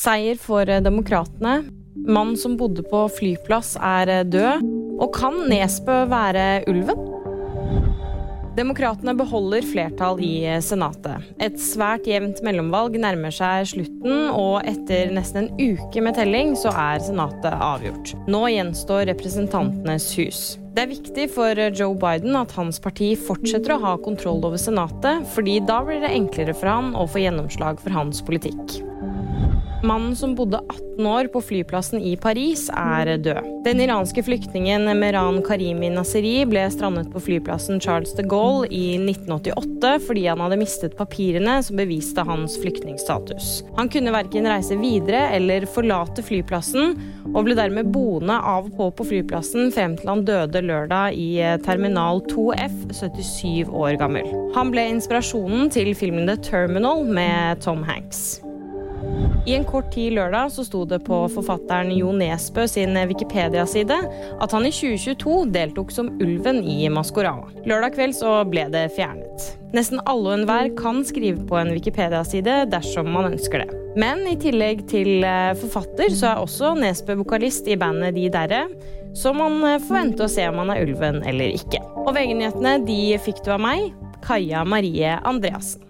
Seier for demokratene. Mann som bodde på flyplass er død. Og kan Nesbø være ulven? Demokratene beholder flertall i Senatet. Et svært jevnt mellomvalg nærmer seg slutten, og etter nesten en uke med telling så er Senatet avgjort. Nå gjenstår Representantenes hus. Det er viktig for Joe Biden at hans parti fortsetter å ha kontroll over Senatet, fordi da blir det enklere for han å få gjennomslag for hans politikk. Mannen som bodde 18 år på flyplassen i Paris, er død. Den iranske flyktningen Mehran Karimi Nasiri ble strandet på flyplassen Charles de Gaulle i 1988 fordi han hadde mistet papirene som beviste hans flyktningstatus. Han kunne verken reise videre eller forlate flyplassen, og ble dermed boende av og på på flyplassen frem til han døde lørdag i terminal 2F, 77 år gammel. Han ble inspirasjonen til filmen The Terminal med Tom Hanks. I en kort tid lørdag så sto det på forfatteren Jo Nesbø sin Wikipedia-side at han i 2022 deltok som ulven i Maskorama. Lørdag kveld så ble det fjernet. Nesten alle og enhver kan skrive på en Wikipedia-side dersom man ønsker det. Men i tillegg til forfatter så er også Nesbø vokalist i bandet De Derre, så man får vente og se om han er ulven eller ikke. Og VG-nyhetene de fikk du av meg, Kaja Marie Andreassen.